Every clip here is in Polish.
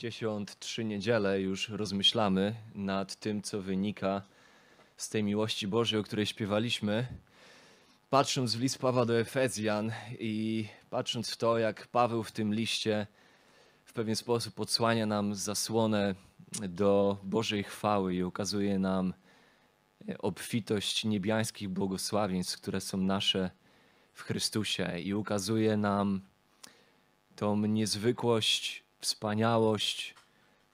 63 niedziele już rozmyślamy nad tym, co wynika z tej miłości Bożej, o której śpiewaliśmy. Patrząc w list Pawła do Efezjan i patrząc w to, jak Paweł w tym liście w pewien sposób odsłania nam zasłonę do Bożej chwały i ukazuje nam obfitość niebiańskich błogosławieństw, które są nasze w Chrystusie i ukazuje nam tą niezwykłość, wspaniałość,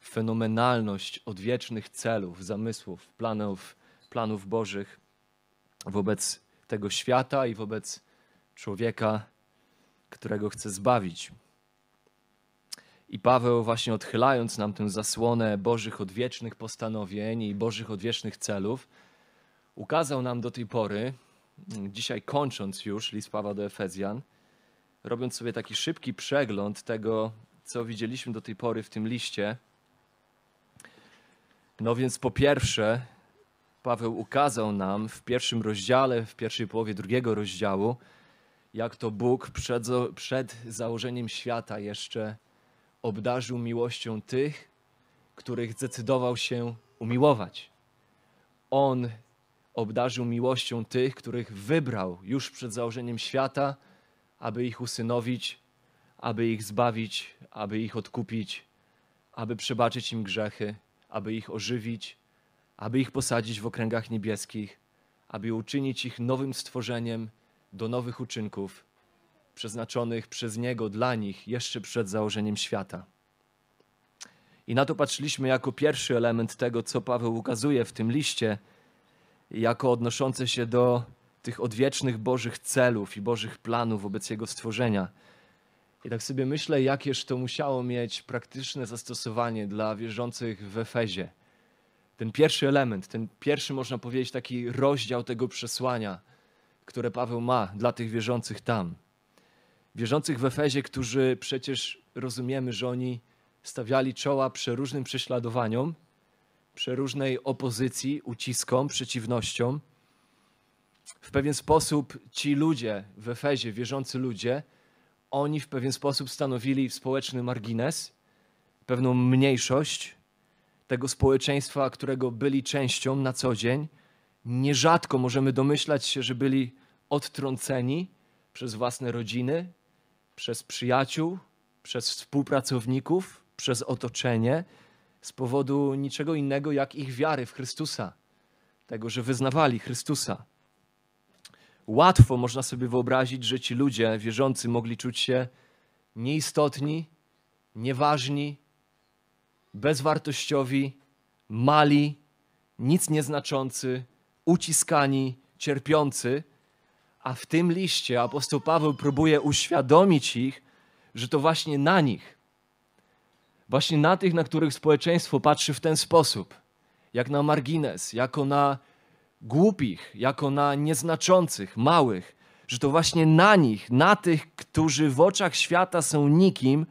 fenomenalność odwiecznych celów, zamysłów, planów, planów Bożych wobec tego świata i wobec człowieka, którego chce zbawić. I Paweł, właśnie odchylając nam tę zasłonę Bożych odwiecznych postanowień i Bożych odwiecznych celów, ukazał nam do tej pory, dzisiaj kończąc już list Pawła do Efezjan, robiąc sobie taki szybki przegląd tego, co widzieliśmy do tej pory w tym liście. No więc po pierwsze, Paweł ukazał nam w pierwszym rozdziale, w pierwszej połowie drugiego rozdziału, jak to Bóg przed, przed założeniem świata jeszcze obdarzył miłością tych, których zdecydował się umiłować. On obdarzył miłością tych, których wybrał już przed założeniem świata, aby ich usynowić, aby ich zbawić, aby ich odkupić, aby przebaczyć im grzechy, aby ich ożywić, aby ich posadzić w okręgach niebieskich, aby uczynić ich nowym stworzeniem do nowych uczynków, przeznaczonych przez Niego dla nich jeszcze przed założeniem świata. I na to patrzyliśmy jako pierwszy element tego, co Paweł ukazuje w tym liście, jako odnoszące się do tych odwiecznych Bożych celów i Bożych planów wobec Jego stworzenia. I tak sobie myślę, jakież to musiało mieć praktyczne zastosowanie dla wierzących w Efezie. Ten pierwszy element, ten pierwszy, można powiedzieć, taki rozdział tego przesłania, które Paweł ma dla tych wierzących tam. Wierzących w Efezie, którzy przecież rozumiemy, że oni stawiali czoła przeróżnym prześladowaniom, przeróżnej opozycji, uciskom, przeciwnościom. W pewien sposób ci ludzie w Efezie, wierzący ludzie, oni w pewien sposób stanowili społeczny margines, pewną mniejszość tego społeczeństwa, którego byli częścią na co dzień. Nierzadko możemy domyślać się, że byli odtrąceni przez własne rodziny, przez przyjaciół, przez współpracowników, przez otoczenie z powodu niczego innego jak ich wiary w Chrystusa, tego, że wyznawali Chrystusa. Łatwo można sobie wyobrazić, że ci ludzie wierzący mogli czuć się nieistotni, nieważni, bezwartościowi, mali, nic nieznaczący, uciskani, cierpiący. A w tym liście apostoł Paweł próbuje uświadomić ich, że to właśnie na nich, właśnie na tych, na których społeczeństwo patrzy w ten sposób, jak na margines, jako na głupich, jako na nieznaczących, małych, że to właśnie na nich, na tych, którzy w oczach świata są nikim,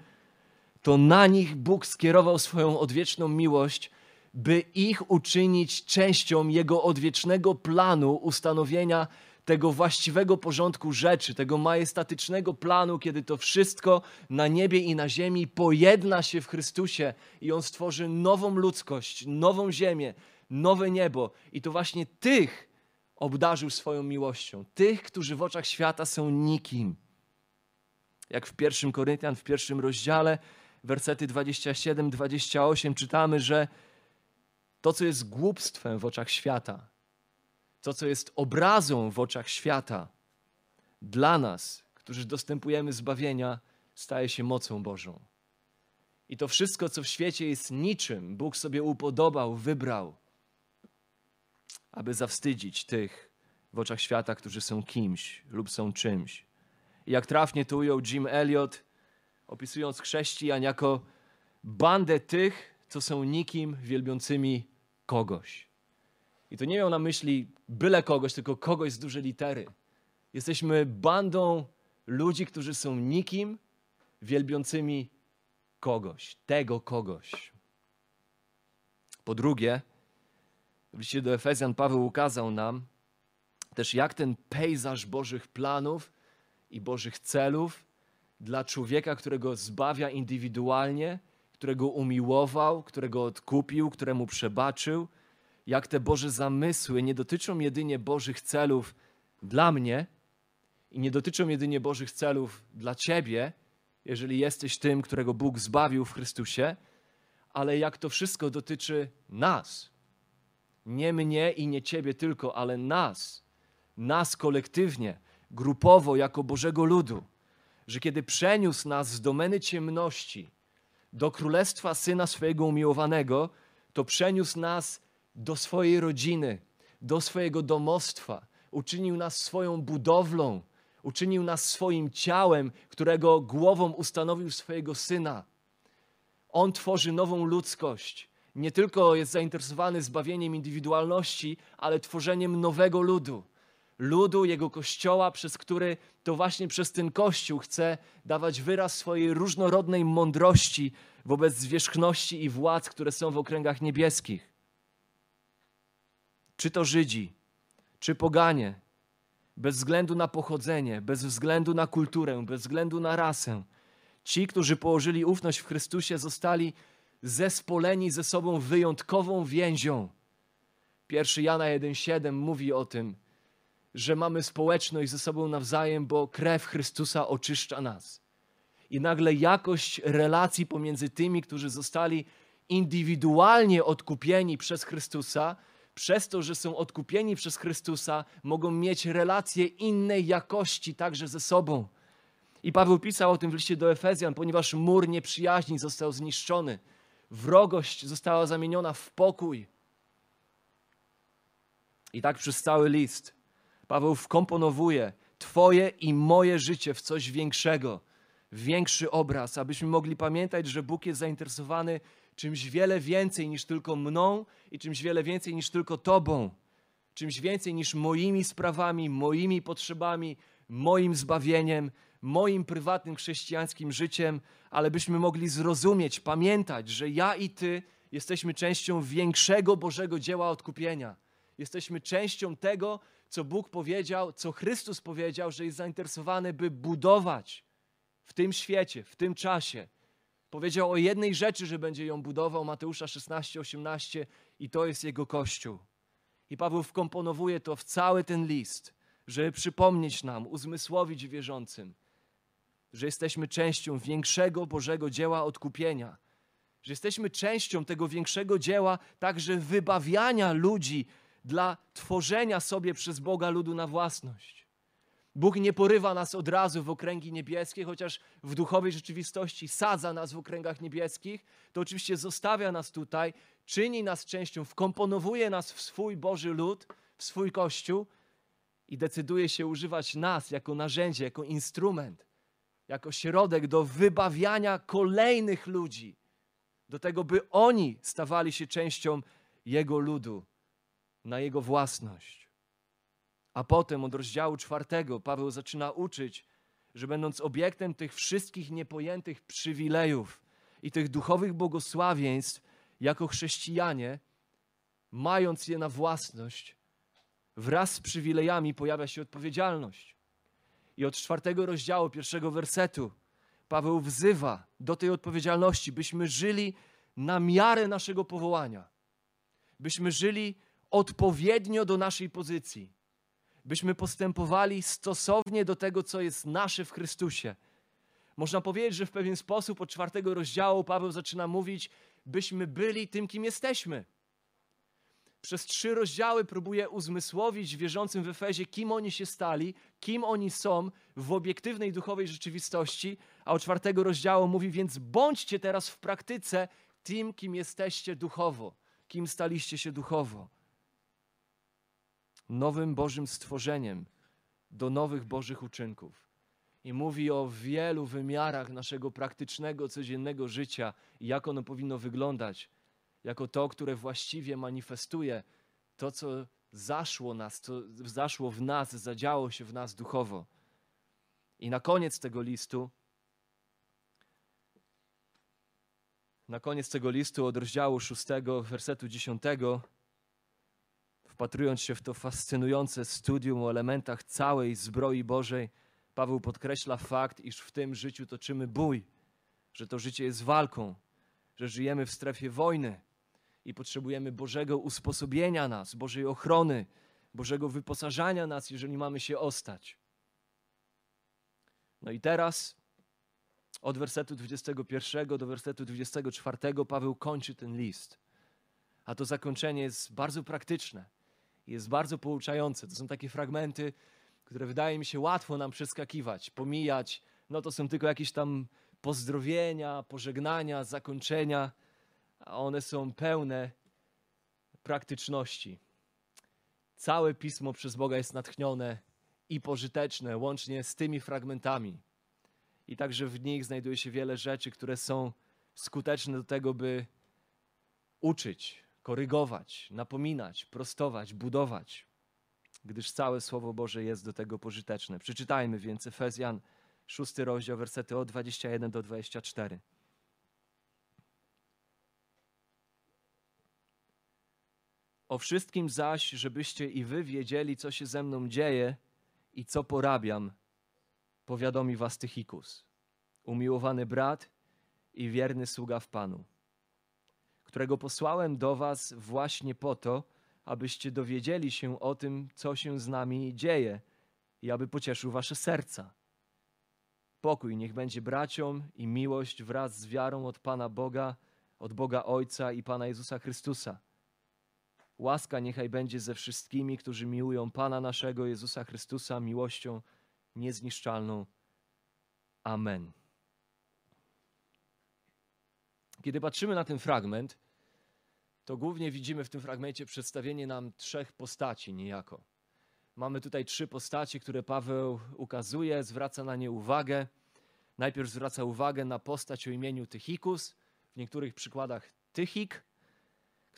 to na nich Bóg skierował swoją odwieczną miłość, by ich uczynić częścią Jego odwiecznego planu ustanowienia tego właściwego porządku rzeczy, tego majestatycznego planu, kiedy to wszystko na niebie i na ziemi pojedna się w Chrystusie i On stworzy nową ludzkość, nową ziemię, nowe niebo. I to właśnie tych obdarzył swoją miłością, tych, którzy w oczach świata są nikim. Jak w pierwszym Koryntian, w pierwszym rozdziale, wersety 27-28 czytamy, że to, co jest głupstwem w oczach świata, to, co jest obrazą w oczach świata, dla nas, którzy dostępujemy zbawienia, staje się mocą Bożą. I to wszystko, co w świecie jest niczym, Bóg sobie upodobał, wybrał, aby zawstydzić tych w oczach świata, którzy są kimś lub są czymś. I jak trafnie to ujął Jim Elliot, opisując chrześcijan jako bandę tych, co są nikim wielbiącymi kogoś. I to nie miał na myśli byle kogoś, tylko kogoś z dużej litery. Jesteśmy bandą ludzi, którzy są nikim, wielbiącymi kogoś, tego kogoś. Po drugie, w liście do Efezjan Paweł ukazał nam też, jak ten pejzaż Bożych planów i Bożych celów dla człowieka, którego zbawia indywidualnie, którego umiłował, którego odkupił, któremu przebaczył, jak te Boże zamysły nie dotyczą jedynie Bożych celów dla mnie i nie dotyczą jedynie Bożych celów dla Ciebie, jeżeli jesteś tym, którego Bóg zbawił w Chrystusie, ale jak to wszystko dotyczy nas. Nie mnie i nie Ciebie tylko, ale nas. Nas kolektywnie, grupowo, jako Bożego ludu. Że kiedy przeniósł nas z domeny ciemności do królestwa syna swojego umiłowanego, to przeniósł nas do swojej rodziny, do swojego domostwa. Uczynił nas swoją budowlą, uczynił nas swoim ciałem, którego głową ustanowił swojego syna. On tworzy nową ludzkość. Nie tylko jest zainteresowany zbawieniem indywidualności, ale tworzeniem nowego ludu. Ludu, jego kościoła, przez który to właśnie przez ten kościół chce dawać wyraz swojej różnorodnej mądrości wobec zwierzchności i władz, które są w okręgach niebieskich. Czy to Żydzi, czy poganie, bez względu na pochodzenie, bez względu na kulturę, bez względu na rasę. Ci, którzy położyli ufność w Chrystusie, zostali zespoleni ze sobą wyjątkową więzią. 1 Jana 1,7 mówi o tym, że mamy społeczność ze sobą nawzajem, bo krew Chrystusa oczyszcza nas. I nagle jakość relacji pomiędzy tymi, którzy zostali indywidualnie odkupieni przez Chrystusa, przez to, że są odkupieni przez Chrystusa, mogą mieć relacje innej jakości także ze sobą. I Paweł pisał o tym w liście do Efezjan, ponieważ mur nieprzyjaźni został zniszczony, wrogość została zamieniona w pokój. I tak przez cały list Paweł wkomponowuje Twoje i moje życie w coś większego, większy obraz, abyśmy mogli pamiętać, że Bóg jest zainteresowany czymś wiele więcej niż tylko mną i czymś wiele więcej niż tylko Tobą, czymś więcej niż moimi sprawami, moimi potrzebami, moim zbawieniem, moim prywatnym chrześcijańskim życiem, ale byśmy mogli zrozumieć, pamiętać, że ja i Ty jesteśmy częścią większego Bożego dzieła odkupienia. Jesteśmy częścią tego, co Bóg powiedział, co Chrystus powiedział, że jest zainteresowany, by budować w tym świecie, w tym czasie Powiedział o jednej rzeczy, że będzie ją budował, Mateusza 16, 18, i to jest jego kościół. I Paweł wkomponowuje to w cały ten list, żeby przypomnieć nam, uzmysłowić wierzącym, że jesteśmy częścią większego Bożego dzieła odkupienia, że jesteśmy częścią tego większego dzieła także wybawiania ludzi dla tworzenia sobie przez Boga ludu na własność. Bóg nie porywa nas od razu w okręgi niebieskie, chociaż w duchowej rzeczywistości sadza nas w okręgach niebieskich, to oczywiście zostawia nas tutaj, czyni nas częścią, wkomponowuje nas w swój Boży lud, w swój Kościół i decyduje się używać nas jako narzędzie, jako instrument, jako środek do wybawiania kolejnych ludzi, do tego, by oni stawali się częścią Jego ludu, na Jego własność. A potem od rozdziału czwartego Paweł zaczyna uczyć, że będąc obiektem tych wszystkich niepojętych przywilejów i tych duchowych błogosławieństw, jako chrześcijanie, mając je na własność, wraz z przywilejami pojawia się odpowiedzialność. I od czwartego rozdziału, pierwszego wersetu, Paweł wzywa do tej odpowiedzialności, byśmy żyli na miarę naszego powołania, byśmy żyli odpowiednio do naszej pozycji byśmy postępowali stosownie do tego, co jest nasze w Chrystusie. Można powiedzieć, że w pewien sposób od czwartego rozdziału Paweł zaczyna mówić, byśmy byli tym, kim jesteśmy. Przez trzy rozdziały próbuje uzmysłowić wierzącym w Efezie, kim oni się stali, kim oni są w obiektywnej duchowej rzeczywistości, a od czwartego rozdziału mówi, więc bądźcie teraz w praktyce tym, kim jesteście duchowo, kim staliście się duchowo nowym Bożym stworzeniem do nowych Bożych uczynków. I mówi o wielu wymiarach naszego praktycznego, codziennego życia i jak ono powinno wyglądać, jako to, które właściwie manifestuje to, co zaszło nas, co zaszło w nas, zadziało się w nas duchowo. I na koniec tego listu, na koniec tego listu od rozdziału 6, wersetu 10, wpatrując się w to fascynujące studium o elementach całej zbroi Bożej, Paweł podkreśla fakt, iż w tym życiu toczymy bój, że to życie jest walką, że żyjemy w strefie wojny i potrzebujemy Bożego usposobienia nas, Bożej ochrony, Bożego wyposażania nas, jeżeli mamy się ostać. No i teraz od wersetu 21 do wersetu 24 Paweł kończy ten list. A to zakończenie jest bardzo praktyczne, jest bardzo pouczające. To są takie fragmenty, które wydaje mi się łatwo nam przeskakiwać, pomijać. No to są tylko jakieś tam pozdrowienia, pożegnania, zakończenia, a one są pełne praktyczności. Całe pismo przez Boga jest natchnione i pożyteczne, łącznie z tymi fragmentami. I także w nich znajduje się wiele rzeczy, które są skuteczne do tego, by uczyć, korygować, napominać, prostować, budować, gdyż całe Słowo Boże jest do tego pożyteczne. Przeczytajmy więc Efezjan, szósty rozdział, wersety od 21 do 24. O wszystkim zaś, żebyście i wy wiedzieli, co się ze mną dzieje i co porabiam, powiadomi was Tychikus, umiłowany brat i wierny sługa w Panu, którego posłałem do was właśnie po to, abyście dowiedzieli się o tym, co się z nami dzieje i aby pocieszył wasze serca. Pokój niech będzie braciom i miłość wraz z wiarą od Pana Boga, od Boga Ojca i Pana Jezusa Chrystusa. Łaska niechaj będzie ze wszystkimi, którzy miłują Pana naszego Jezusa Chrystusa miłością niezniszczalną. Amen. Kiedy patrzymy na ten fragment, to głównie widzimy w tym fragmencie przedstawienie nam trzech postaci niejako. Mamy tutaj trzy postacie, które Paweł ukazuje, zwraca na nie uwagę. Najpierw zwraca uwagę na postać o imieniu Tychikus, w niektórych przykładach Tychik,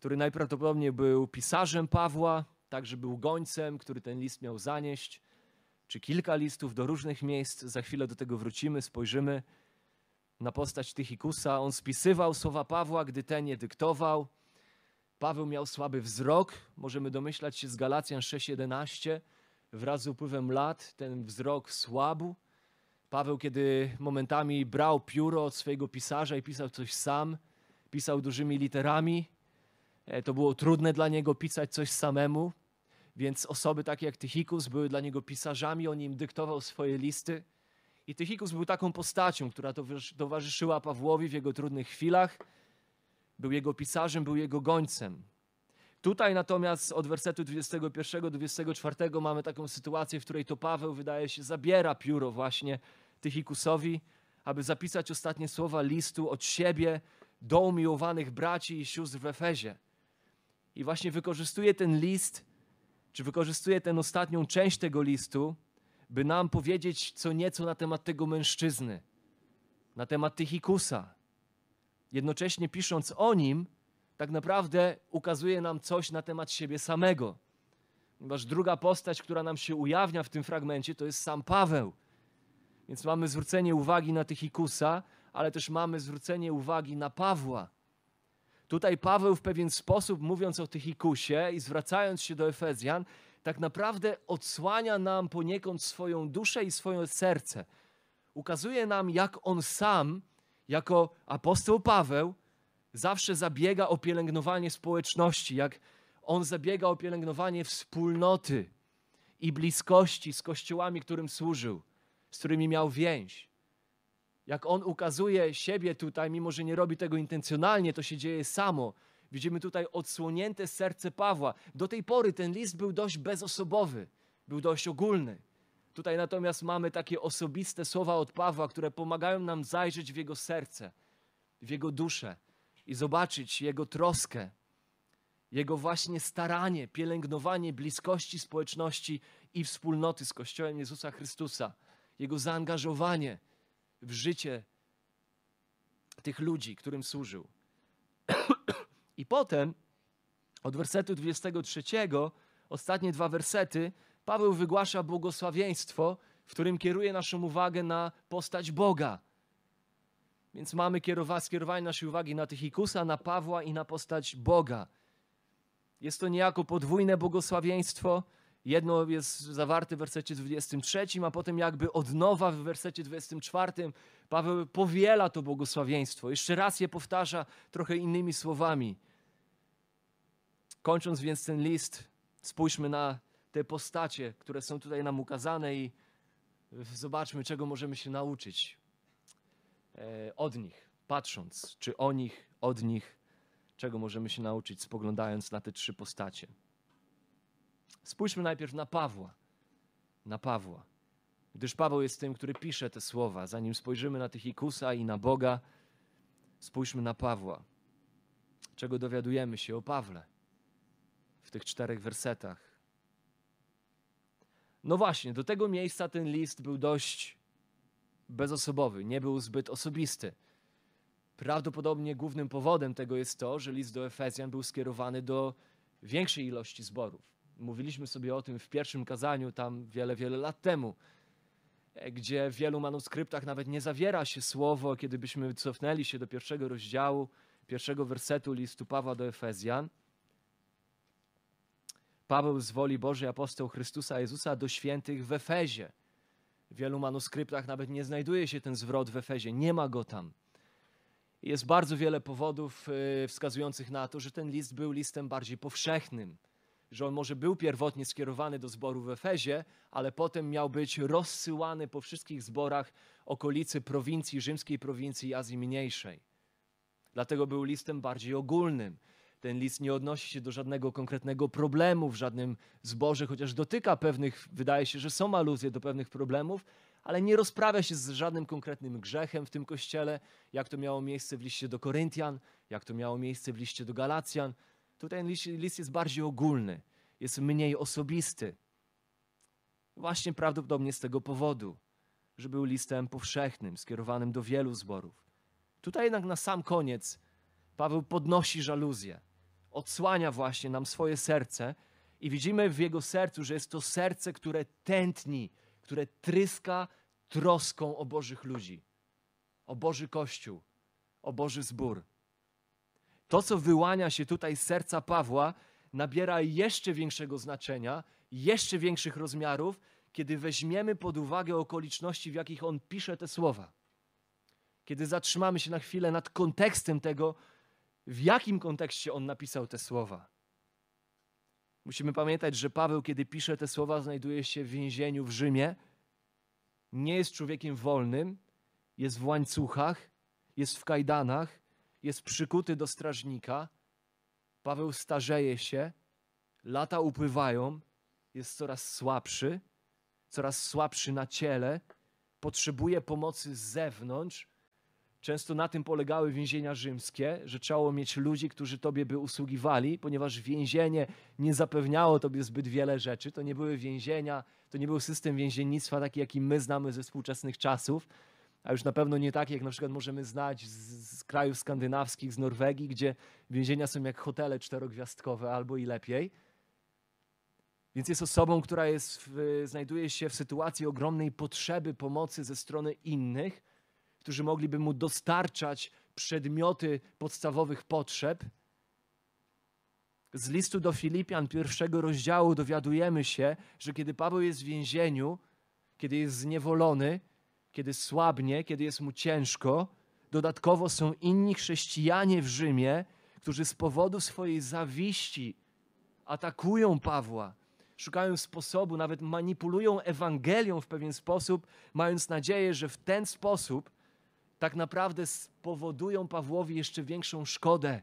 który najprawdopodobniej był pisarzem Pawła, także był gońcem, który ten list miał zanieść, czy kilka listów do różnych miejsc. Za chwilę do tego wrócimy, spojrzymy na postać Tychikusa. On spisywał słowa Pawła, gdy ten je dyktował. Paweł miał słaby wzrok, możemy domyślać się z Galacjan 6:11. Wraz z upływem lat ten wzrok słabł. Paweł, kiedy momentami brał pióro od swojego pisarza i pisał coś sam, pisał dużymi literami, to było trudne dla niego pisać coś samemu, więc osoby takie jak Tychikus były dla niego pisarzami, on im dyktował swoje listy. I Tychikus był taką postacią, która towarzyszyła Pawłowi w jego trudnych chwilach był jego pisarzem, był jego gońcem. Tutaj natomiast od wersetu 21 do 24 mamy taką sytuację, w której to Paweł wydaje się zabiera pióro właśnie Tychikusowi, aby zapisać ostatnie słowa listu od siebie do umiłowanych braci i sióstr w Efezie. I właśnie wykorzystuje ten list, czy wykorzystuje tę ostatnią część tego listu, by nam powiedzieć co nieco na temat tego mężczyzny, na temat Tychikusa, jednocześnie pisząc o nim, tak naprawdę ukazuje nam coś na temat siebie samego. Ponieważ druga postać, która nam się ujawnia w tym fragmencie, to jest sam Paweł. Więc mamy zwrócenie uwagi na Tychikusa, ale też mamy zwrócenie uwagi na Pawła. Tutaj Paweł w pewien sposób, mówiąc o Tychikusie i zwracając się do Efezjan, tak naprawdę odsłania nam poniekąd swoją duszę i swoje serce. Ukazuje nam, jak on sam jako apostoł Paweł zawsze zabiega o pielęgnowanie społeczności, jak on zabiega o pielęgnowanie wspólnoty i bliskości z kościołami, którym służył, z którymi miał więź. Jak on ukazuje siebie tutaj, mimo że nie robi tego intencjonalnie, to się dzieje samo. Widzimy tutaj odsłonięte serce Pawła. Do tej pory ten list był dość bezosobowy, był dość ogólny. Tutaj natomiast mamy takie osobiste słowa od Pawła, które pomagają nam zajrzeć w jego serce, w jego duszę i zobaczyć jego troskę, jego właśnie staranie, pielęgnowanie bliskości społeczności i wspólnoty z Kościołem Jezusa Chrystusa, jego zaangażowanie w życie tych ludzi, którym służył. I potem od wersetu 23, ostatnie dwa wersety, Paweł wygłasza błogosławieństwo, w którym kieruje naszą uwagę na postać Boga. Więc mamy skierowanie naszej uwagi na Tychikusa, na Pawła i na postać Boga. Jest to niejako podwójne błogosławieństwo, Jedno jest zawarte w wersecie 23, a potem jakby od nowa w wersecie 24 Paweł powiela to błogosławieństwo. Jeszcze raz je powtarza trochę innymi słowami. Kończąc więc ten list, spójrzmy na te postacie, które są tutaj nam ukazane i zobaczmy, czego możemy się nauczyć e, od nich, patrząc, czy o nich, od nich, czego możemy się nauczyć, spoglądając na te trzy postacie. Spójrzmy najpierw na Pawła. Na Pawła. Gdyż Paweł jest tym, który pisze te słowa. Zanim spojrzymy na Tychikusa i na Boga, spójrzmy na Pawła. Czego dowiadujemy się o Pawle w tych czterech wersetach? No właśnie, do tego miejsca ten list był dość bezosobowy, nie był zbyt osobisty. Prawdopodobnie głównym powodem tego jest to, że list do Efezjan był skierowany do większej ilości zborów. Mówiliśmy sobie o tym w pierwszym kazaniu, tam wiele, wiele lat temu, gdzie w wielu manuskryptach nawet nie zawiera się słowo, kiedy byśmy cofnęli się do pierwszego rozdziału, pierwszego wersetu listu Pawła do Efezjan. Paweł z woli Bożej, apostoł Chrystusa Jezusa do świętych w Efezie. W wielu manuskryptach nawet nie znajduje się ten zwrot w Efezie, nie ma go tam. Jest bardzo wiele powodów y, wskazujących na to, że ten list był listem bardziej powszechnym że on może był pierwotnie skierowany do zboru w Efezie, ale potem miał być rozsyłany po wszystkich zborach okolicy prowincji, rzymskiej prowincji Azji Mniejszej. Dlatego był listem bardziej ogólnym. Ten list nie odnosi się do żadnego konkretnego problemu w żadnym zborze, chociaż dotyka pewnych, wydaje się, że są aluzje do pewnych problemów, ale nie rozprawia się z żadnym konkretnym grzechem w tym kościele, jak to miało miejsce w liście do Koryntian, jak to miało miejsce w liście do Galacjan. Tutaj list, jest bardziej ogólny, jest mniej osobisty. Właśnie prawdopodobnie z tego powodu, że był listem powszechnym, skierowanym do wielu zborów. Tutaj jednak na sam koniec Paweł podnosi żaluzję, odsłania właśnie nam swoje serce i widzimy w jego sercu, że jest to serce, które tętni, które tryska troską o Bożych ludzi, o Boży Kościół, o Boży zbór. To, co wyłania się tutaj z serca Pawła, nabiera jeszcze większego znaczenia, jeszcze większych rozmiarów, kiedy weźmiemy pod uwagę okoliczności, w jakich on pisze te słowa. Kiedy zatrzymamy się na chwilę nad kontekstem tego, w jakim kontekście on napisał te słowa. Musimy pamiętać, że Paweł, kiedy pisze te słowa, znajduje się w więzieniu w Rzymie. Nie jest człowiekiem wolnym, jest w łańcuchach, jest w kajdanach, jest przykuty do strażnika. Paweł starzeje się, lata upływają, jest coraz słabszy, coraz słabszy na ciele, potrzebuje pomocy z zewnątrz. Często na tym polegały więzienia rzymskie, że trzeba mieć ludzi, którzy tobie by usługiwali, ponieważ więzienie nie zapewniało tobie zbyt wiele rzeczy. To nie były więzienia, to nie był system więziennictwa taki, jaki my znamy ze współczesnych czasów a już na pewno nie takie, jak na przykład możemy znać z, z, krajów skandynawskich, z Norwegii, gdzie więzienia są jak hotele czterogwiazdkowe albo i lepiej. Więc jest osobą, która jest w, znajduje się w sytuacji ogromnej potrzeby pomocy ze strony innych, którzy mogliby mu dostarczać przedmioty podstawowych potrzeb. Z listu do Filipian pierwszego rozdziału dowiadujemy się, że kiedy Paweł jest w więzieniu, kiedy jest zniewolony, kiedy słabnie, kiedy jest mu ciężko. Dodatkowo są inni chrześcijanie w Rzymie, którzy z powodu swojej zawiści atakują Pawła, szukają sposobu, nawet manipulują Ewangelią w pewien sposób, mając nadzieję, że w ten sposób tak naprawdę spowodują Pawłowi jeszcze większą szkodę.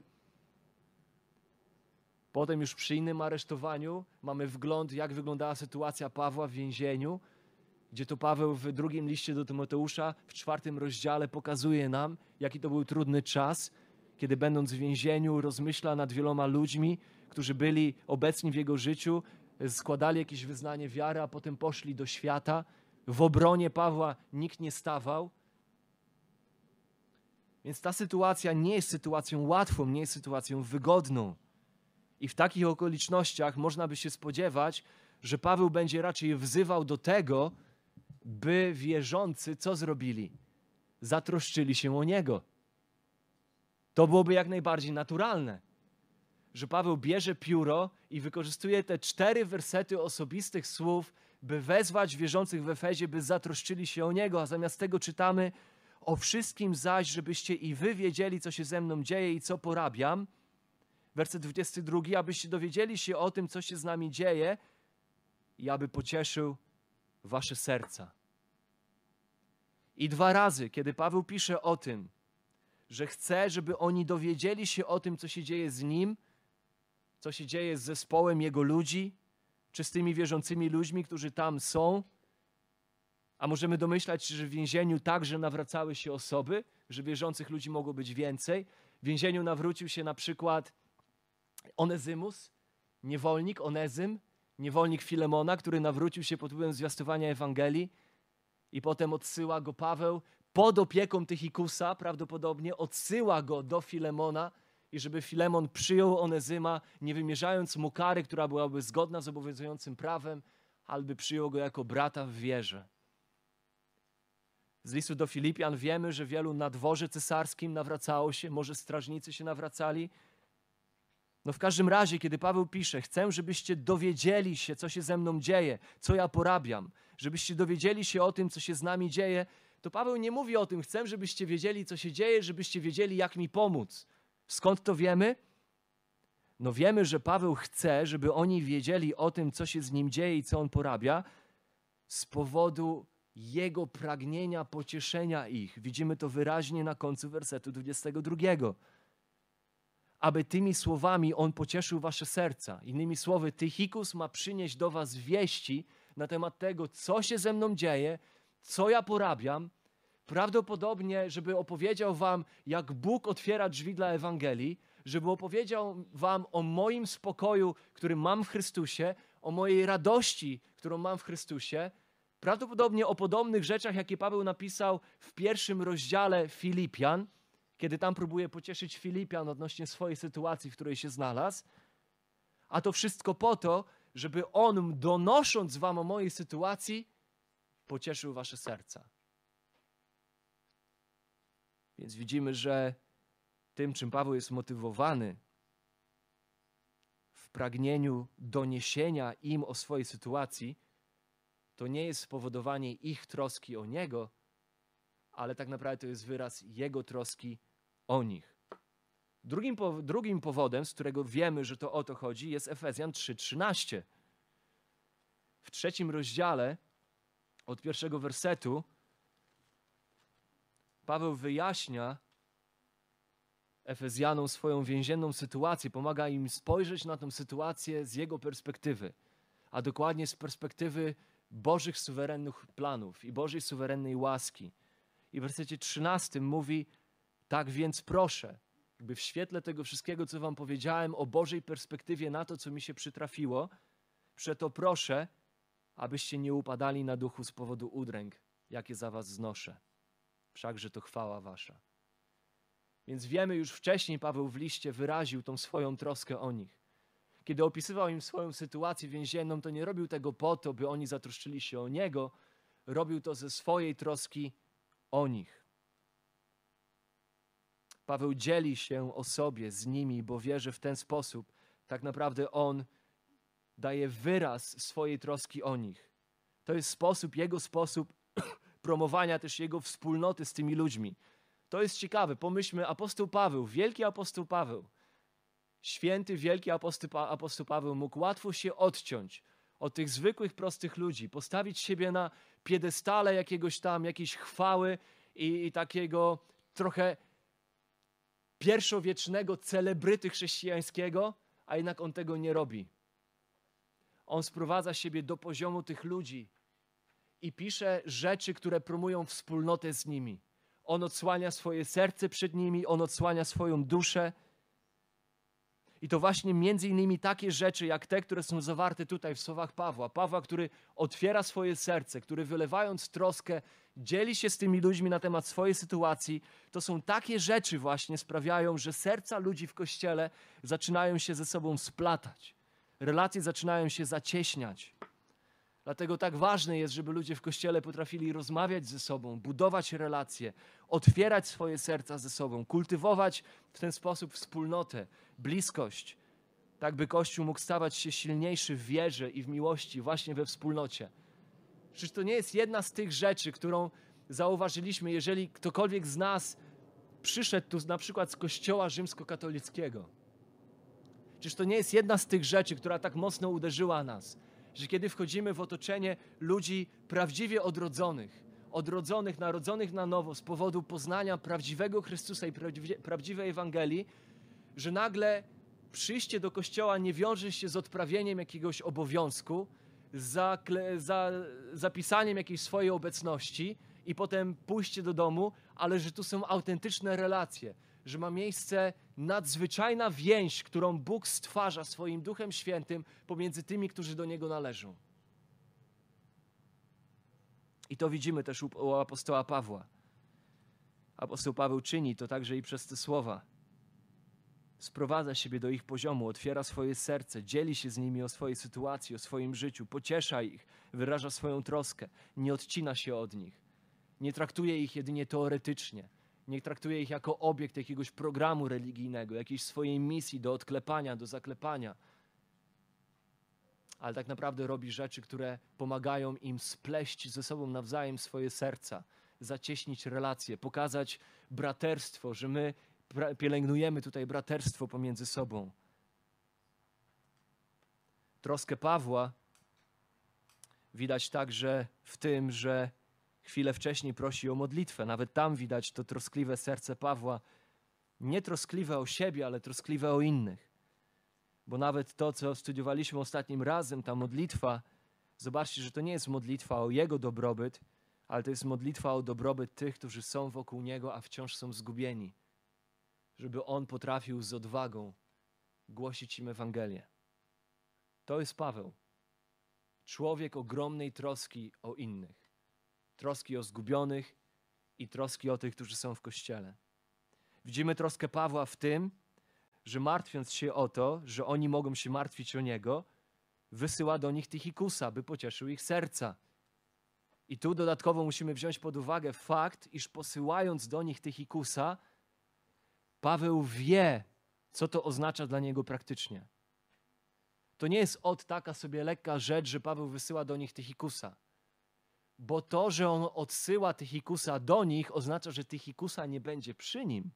Potem już przy innym aresztowaniu mamy wgląd, jak wyglądała sytuacja Pawła w więzieniu gdzie to Paweł w drugim liście do Tymoteusza, w czwartym rozdziale, pokazuje nam, jaki to był trudny czas, kiedy będąc w więzieniu, rozmyśla nad wieloma ludźmi, którzy byli obecni w jego życiu, składali jakieś wyznanie wiary, a potem poszli do świata. W obronie Pawła nikt nie stawał. Więc ta sytuacja nie jest sytuacją łatwą, nie jest sytuacją wygodną. I w takich okolicznościach można by się spodziewać, że Paweł będzie raczej wzywał do tego, by wierzący co zrobili? Zatroszczyli się o niego. To byłoby jak najbardziej naturalne. że Paweł bierze pióro i wykorzystuje te cztery wersety osobistych słów, by wezwać wierzących w Efezie, by zatroszczyli się o niego, a zamiast tego czytamy o wszystkim zaś, żebyście i wy wiedzieli, co się ze mną dzieje i co porabiam. Werset 22, abyście dowiedzieli się o tym, co się z nami dzieje i aby pocieszył wasze serca. I dwa razy, kiedy Paweł pisze o tym, że chce, żeby oni dowiedzieli się o tym, co się dzieje z nim, co się dzieje z zespołem jego ludzi, czy z tymi wierzącymi ludźmi, którzy tam są. A możemy domyślać, że w więzieniu także nawracały się osoby, że wierzących ludzi mogło być więcej. W więzieniu nawrócił się na przykład Onezymus, niewolnik Onezym, niewolnik Filemona, który nawrócił się pod wpływem zwiastowania Ewangelii i potem odsyła go Paweł pod opieką Tychikusa prawdopodobnie, odsyła go do Filemona i żeby Filemon przyjął Onezyma, nie wymierzając mu kary, która byłaby zgodna z obowiązującym prawem, albo przyjął go jako brata w wierze. Z listu do Filipian wiemy, że wielu na dworze cesarskim nawracało się, może strażnicy się nawracali. No w każdym razie, kiedy Paweł pisze, chcę, żebyście dowiedzieli się, co się ze mną dzieje, co ja porabiam, żebyście dowiedzieli się o tym, co się z nami dzieje, to Paweł nie mówi o tym, chcę, żebyście wiedzieli, co się dzieje, żebyście wiedzieli, jak mi pomóc. Skąd to wiemy? No wiemy, że Paweł chce, żeby oni wiedzieli o tym, co się z nim dzieje i co on porabia, z powodu jego pragnienia pocieszenia ich. Widzimy to wyraźnie na końcu wersetu 22. Aby tymi słowami on pocieszył wasze serca. Innymi słowy, Tychikus ma przynieść do was wieści na temat tego, co się ze mną dzieje, co ja porabiam, prawdopodobnie, żeby opowiedział wam, jak Bóg otwiera drzwi dla Ewangelii, żeby opowiedział wam o moim spokoju, który mam w Chrystusie, o mojej radości, którą mam w Chrystusie, prawdopodobnie o podobnych rzeczach, jakie Paweł napisał w pierwszym rozdziale Filipian, kiedy tam próbuje pocieszyć Filipian odnośnie swojej sytuacji, w której się znalazł. A to wszystko po to, żeby on, donosząc wam o mojej sytuacji, pocieszył wasze serca. Więc widzimy, że tym, czym Paweł jest motywowany w pragnieniu doniesienia im o swojej sytuacji, to nie jest spowodowanie ich troski o niego, ale tak naprawdę to jest wyraz jego troski o nich. Drugim, drugim powodem, z którego wiemy, że to o to chodzi, jest Efezjan 3:13. W trzecim rozdziale, od pierwszego wersetu, Paweł wyjaśnia Efezjanom swoją więzienną sytuację, pomaga im spojrzeć na tę sytuację z jego perspektywy, a dokładnie z perspektywy Bożych suwerennych planów i Bożej suwerennej łaski. I w wersecie 13 mówi: Tak więc proszę, jakby w świetle tego wszystkiego, co Wam powiedziałem o Bożej perspektywie na to, co mi się przytrafiło, przeto proszę, abyście nie upadali na duchu z powodu udręk, jakie za Was znoszę wszakże to chwała wasza. Więc wiemy już wcześniej, Paweł w liście wyraził tą swoją troskę o nich. Kiedy opisywał im swoją sytuację więzienną, to nie robił tego po to, by oni zatroszczyli się o niego, robił to ze swojej troski o nich. Paweł dzieli się o sobie z nimi, bo wierzy w ten sposób, tak naprawdę on daje wyraz swojej troski o nich. To jest sposób, jego sposób promowania też jego wspólnoty z tymi ludźmi. To jest ciekawe. Pomyślmy, apostoł Paweł, wielki apostoł Paweł, święty, wielki apostoł, apostoł Paweł mógł łatwo się odciąć od tych zwykłych, prostych ludzi, postawić siebie na piedestale jakiegoś tam, jakiejś chwały i, i takiego trochę pierwszowiecznego celebryty chrześcijańskiego, a jednak on tego nie robi. On sprowadza siebie do poziomu tych ludzi, i pisze rzeczy, które promują wspólnotę z nimi. On odsłania swoje serce przed nimi, on odsłania swoją duszę. I to właśnie między innymi takie rzeczy, jak te, które są zawarte tutaj w słowach Pawła. Pawła, który otwiera swoje serce, który wylewając troskę, dzieli się z tymi ludźmi na temat swojej sytuacji. To są takie rzeczy właśnie sprawiają, że serca ludzi w Kościele zaczynają się ze sobą splatać. Relacje zaczynają się zacieśniać. Dlatego tak ważne jest, żeby ludzie w kościele potrafili rozmawiać ze sobą, budować relacje, otwierać swoje serca ze sobą, kultywować w ten sposób wspólnotę, bliskość, tak by Kościół mógł stawać się silniejszy w wierze i w miłości, właśnie we wspólnocie. Czyż to nie jest jedna z tych rzeczy, którą zauważyliśmy, jeżeli ktokolwiek z nas przyszedł tu na przykład z kościoła rzymskokatolickiego? Czyż to nie jest jedna z tych rzeczy, która tak mocno uderzyła nas, że kiedy wchodzimy w otoczenie ludzi prawdziwie odrodzonych, odrodzonych, narodzonych na nowo z powodu poznania prawdziwego Chrystusa i prawdziwej Ewangelii, że nagle przyjście do kościoła nie wiąże się z odprawieniem jakiegoś obowiązku, za, za zapisaniem jakiejś swojej obecności i potem pójście do domu, ale że tu są autentyczne relacje, że ma miejsce nadzwyczajna więź, którą Bóg stwarza swoim Duchem Świętym pomiędzy tymi, którzy do Niego należą. I to widzimy też u, apostoła Pawła. Apostoł Paweł czyni to także i przez te słowa sprowadza siebie do ich poziomu, otwiera swoje serce, dzieli się z nimi o swojej sytuacji, o swoim życiu, pociesza ich, wyraża swoją troskę, nie odcina się od nich, nie traktuje ich jedynie teoretycznie, nie traktuje ich jako obiekt jakiegoś programu religijnego, jakiejś swojej misji do odklepania, do zaklepania, ale tak naprawdę robi rzeczy, które pomagają im spleść ze sobą nawzajem swoje serca, zacieśnić relacje, pokazać braterstwo, że my pielęgnujemy tutaj braterstwo pomiędzy sobą. Troskę Pawła widać także w tym, że chwilę wcześniej prosi o modlitwę. Nawet tam widać to troskliwe serce Pawła, nie troskliwe o siebie, ale troskliwe o innych. Bo nawet to, co studiowaliśmy ostatnim razem, ta modlitwa, zobaczcie, że to nie jest modlitwa o jego dobrobyt, ale to jest modlitwa o dobrobyt tych, którzy są wokół niego, a wciąż są zgubieni żeby on potrafił z odwagą głosić im Ewangelię. To jest Paweł. Człowiek ogromnej troski o innych. Troski o zgubionych i troski o tych, którzy są w kościele. Widzimy troskę Pawła w tym, że martwiąc się o to, że oni mogą się martwić o niego, wysyła do nich Tychikusa, by pocieszył ich serca. I tu dodatkowo musimy wziąć pod uwagę fakt, iż posyłając do nich Tychikusa, Paweł wie, co to oznacza dla niego praktycznie. To nie jest od taka sobie lekka rzecz, że Paweł wysyła do nich Tychikusa. Bo to, że on odsyła Tychikusa do nich, oznacza, że Tychikusa nie będzie przy nim.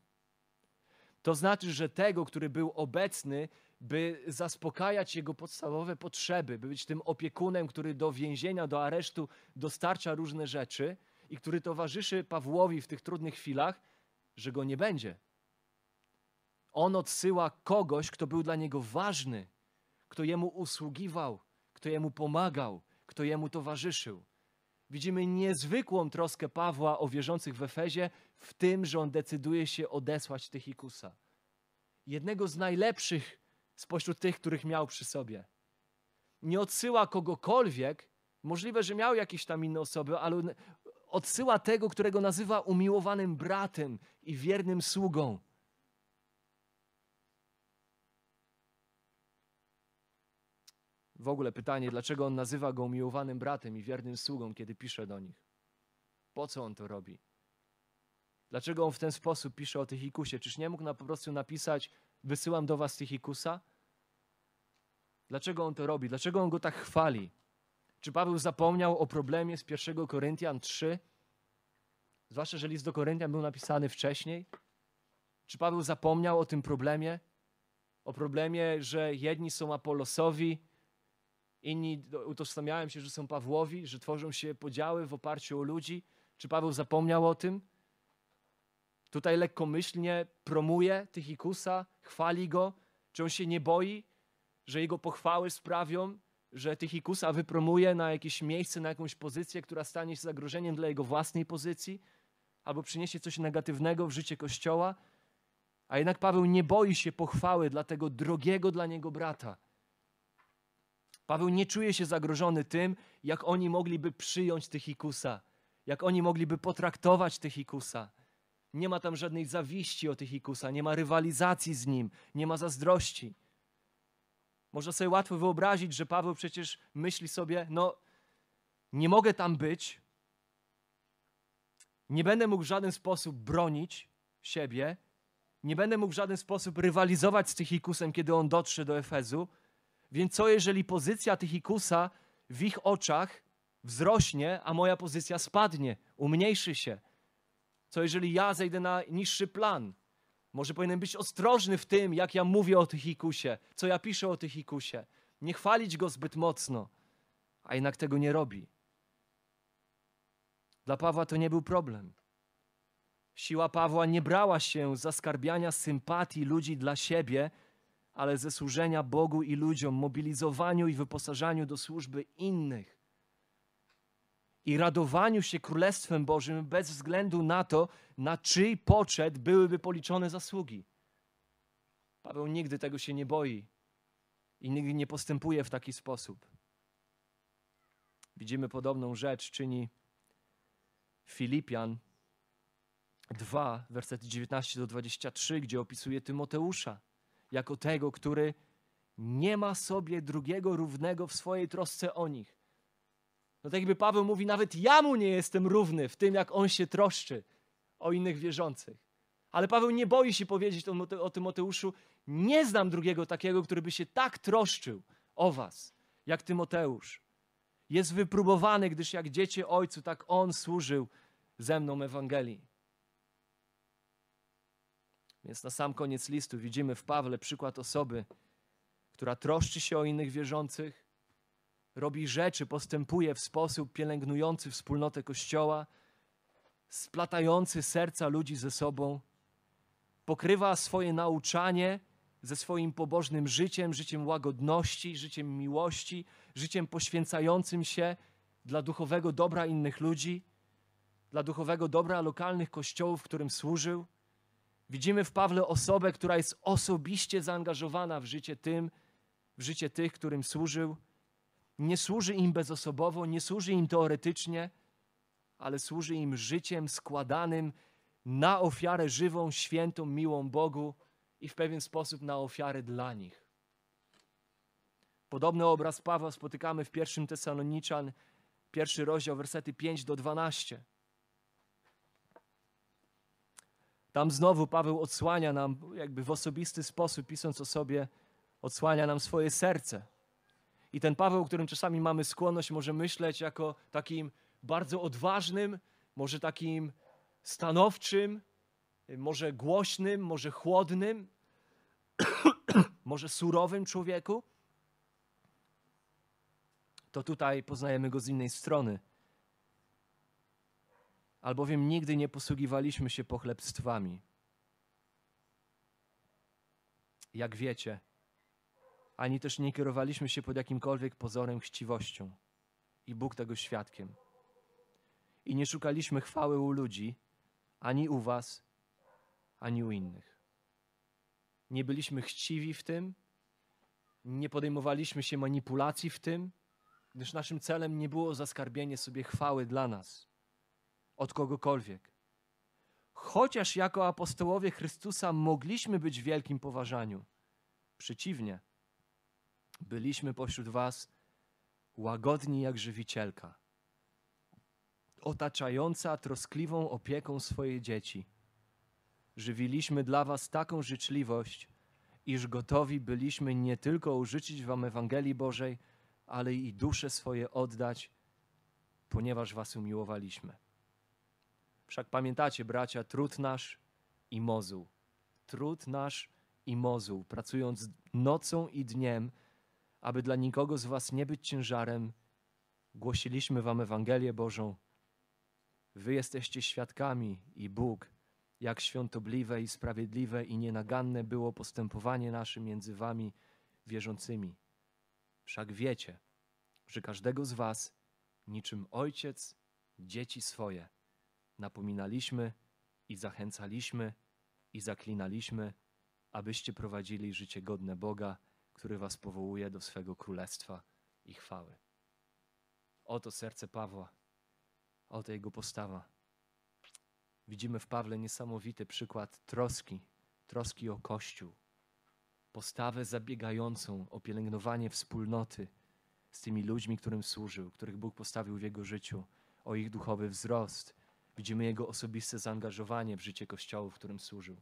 To znaczy, że tego, który był obecny, by zaspokajać jego podstawowe potrzeby, by być tym opiekunem, który do więzienia, do aresztu dostarcza różne rzeczy i który towarzyszy Pawłowi w tych trudnych chwilach, że go nie będzie. On odsyła kogoś, kto był dla niego ważny, kto jemu usługiwał, kto jemu pomagał, kto jemu towarzyszył. Widzimy niezwykłą troskę Pawła o wierzących w Efezie w tym, że on decyduje się odesłać Tychikusa. Jednego z najlepszych spośród tych, których miał przy sobie. Nie odsyła kogokolwiek, możliwe, że miał jakieś tam inne osoby, ale odsyła tego, którego nazywa umiłowanym bratem i wiernym sługą. W ogóle pytanie, dlaczego on nazywa go umiłowanym bratem i wiernym sługą, kiedy pisze do nich? Po co on to robi? Dlaczego on w ten sposób pisze o Tychikusie? Czyż nie mógł na, po prostu napisać, wysyłam do was Tychikusa? Dlaczego on to robi? Dlaczego on go tak chwali? Czy Paweł zapomniał o problemie z 1 Koryntian 3? Zwłaszcza, że list do Koryntian był napisany wcześniej. Czy Paweł zapomniał o tym problemie? O problemie, że jedni są Apolosowi, inni utożsamiają się, że są Pawłowi, że tworzą się podziały w oparciu o ludzi. Czy Paweł zapomniał o tym? Tutaj lekkomyślnie promuje Tychikusa, chwali go. Czy on się nie boi, że jego pochwały sprawią, że Tychikusa wypromuje na jakieś miejsce, na jakąś pozycję, która stanie się zagrożeniem dla jego własnej pozycji, albo przyniesie coś negatywnego w życie Kościoła? A jednak Paweł nie boi się pochwały dla tego drogiego dla niego brata. Paweł nie czuje się zagrożony tym, jak oni mogliby przyjąć Tychikusa, jak oni mogliby potraktować Tychikusa. Nie ma tam żadnej zawiści o Tychikusa, nie ma rywalizacji z nim, nie ma zazdrości. Można sobie łatwo wyobrazić, że Paweł przecież myśli sobie: No, nie mogę tam być, nie będę mógł w żaden sposób bronić siebie, Nie będę mógł w żaden sposób rywalizować z Tychikusem, kiedy on dotrze do Efezu. Więc co jeżeli pozycja Tychikusa w ich oczach wzrośnie, a moja pozycja spadnie, umniejszy się? Co jeżeli ja zejdę na niższy plan? Może powinienem być ostrożny w tym, jak ja mówię o Tychikusie, co ja piszę o Tychikusie. Nie chwalić go zbyt mocno, a jednak tego nie robi. Dla Pawła to nie był problem. Siła Pawła nie brała się zaskarbiania sympatii ludzi dla siebie, ale ze służenia Bogu i ludziom, mobilizowaniu i wyposażaniu do służby innych. I radowaniu się Królestwem Bożym bez względu na to, na czyj poczet byłyby policzone zasługi. Paweł nigdy tego się nie boi i nigdy nie postępuje w taki sposób. Widzimy podobną rzecz, czyni Filipian 2, wersety 19 do 23, gdzie opisuje Tymoteusza jako tego, który nie ma sobie drugiego równego w swojej trosce o nich. No tak jakby Paweł mówi, nawet ja mu nie jestem równy w tym, jak on się troszczy o innych wierzących. Ale Paweł nie boi się powiedzieć o Tymoteuszu, nie znam drugiego takiego, który by się tak troszczył o was, jak Tymoteusz. Jest wypróbowany, gdyż jak dziecię ojcu, tak on służył ze mną Ewangelii. Więc na sam koniec listu widzimy w Pawle przykład osoby, która troszczy się o innych wierzących, robi rzeczy, postępuje w sposób pielęgnujący wspólnotę Kościoła, splatający serca ludzi ze sobą, pokrywa swoje nauczanie ze swoim pobożnym życiem, życiem łagodności, życiem miłości, życiem poświęcającym się dla duchowego dobra innych ludzi, dla duchowego dobra lokalnych kościołów, w którym służył. Widzimy w Pawle osobę, która jest osobiście zaangażowana w życie tym, w życie tych, którym służył. Nie służy im bezosobowo, nie służy im teoretycznie, ale służy im życiem składanym na ofiarę żywą, świętą, miłą Bogu i w pewien sposób na ofiarę dla nich. Podobny obraz Pawła spotykamy w pierwszym Tesaloniczan, pierwszy rozdział, wersety 5 do 12. Tam znowu Paweł odsłania nam, jakby w osobisty sposób, pisząc o sobie, odsłania nam swoje serce. I ten Paweł, którym czasami mamy skłonność, może myśleć jako takim bardzo odważnym, może takim stanowczym, może głośnym, może chłodnym, może surowym człowieku, to tutaj poznajemy go z innej strony albowiem nigdy nie posługiwaliśmy się pochlebstwami. Jak wiecie, ani też nie kierowaliśmy się pod jakimkolwiek pozorem chciwością. I Bóg tego świadkiem. I nie szukaliśmy chwały u ludzi, ani u Was, ani u innych. Nie byliśmy chciwi w tym, nie podejmowaliśmy się manipulacji w tym, gdyż naszym celem nie było zaskarbienie sobie chwały dla nas od kogokolwiek. Chociaż jako apostołowie Chrystusa mogliśmy być w wielkim poważaniu, przeciwnie, byliśmy pośród Was łagodni jak żywicielka, otaczająca troskliwą opieką swoje dzieci. Żywiliśmy dla Was taką życzliwość, iż gotowi byliśmy nie tylko użyczyć Wam Ewangelii Bożej, ale i dusze swoje oddać, ponieważ Was umiłowaliśmy. Wszak pamiętacie, bracia, trud nasz i mozuł. Trud nasz i mozuł, pracując nocą i dniem, aby dla nikogo z was nie być ciężarem, głosiliśmy wam Ewangelię Bożą. Wy jesteście świadkami i Bóg, jak świątobliwe i sprawiedliwe i nienaganne było postępowanie nasze między wami wierzącymi. Wszak wiecie, że każdego z was, niczym ojciec, dzieci swoje, napominaliśmy i zachęcaliśmy i zaklinaliśmy, abyście prowadzili życie godne Boga, który was powołuje do swego królestwa i chwały. Oto serce Pawła, oto jego postawa. Widzimy w Pawle niesamowity przykład troski, troski o Kościół, postawę zabiegającą o pielęgnowanie wspólnoty z tymi ludźmi, którym służył, których Bóg postawił w jego życiu, o ich duchowy wzrost, Widzimy jego osobiste zaangażowanie w życie kościoła, w którym służył.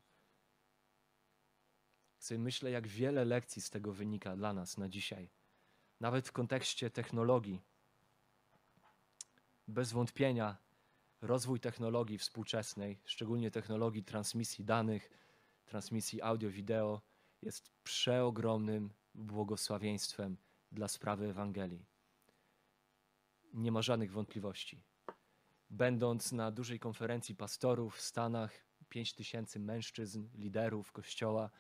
Sobie myślę, jak wiele lekcji z tego wynika dla nas na dzisiaj. Nawet w kontekście technologii. Bez wątpienia rozwój technologii współczesnej, szczególnie technologii transmisji danych, transmisji audio-wideo, jest przeogromnym błogosławieństwem dla sprawy Ewangelii. Nie ma żadnych wątpliwości. Będąc na dużej konferencji pastorów w Stanach, 5 tysięcy mężczyzn, liderów kościoła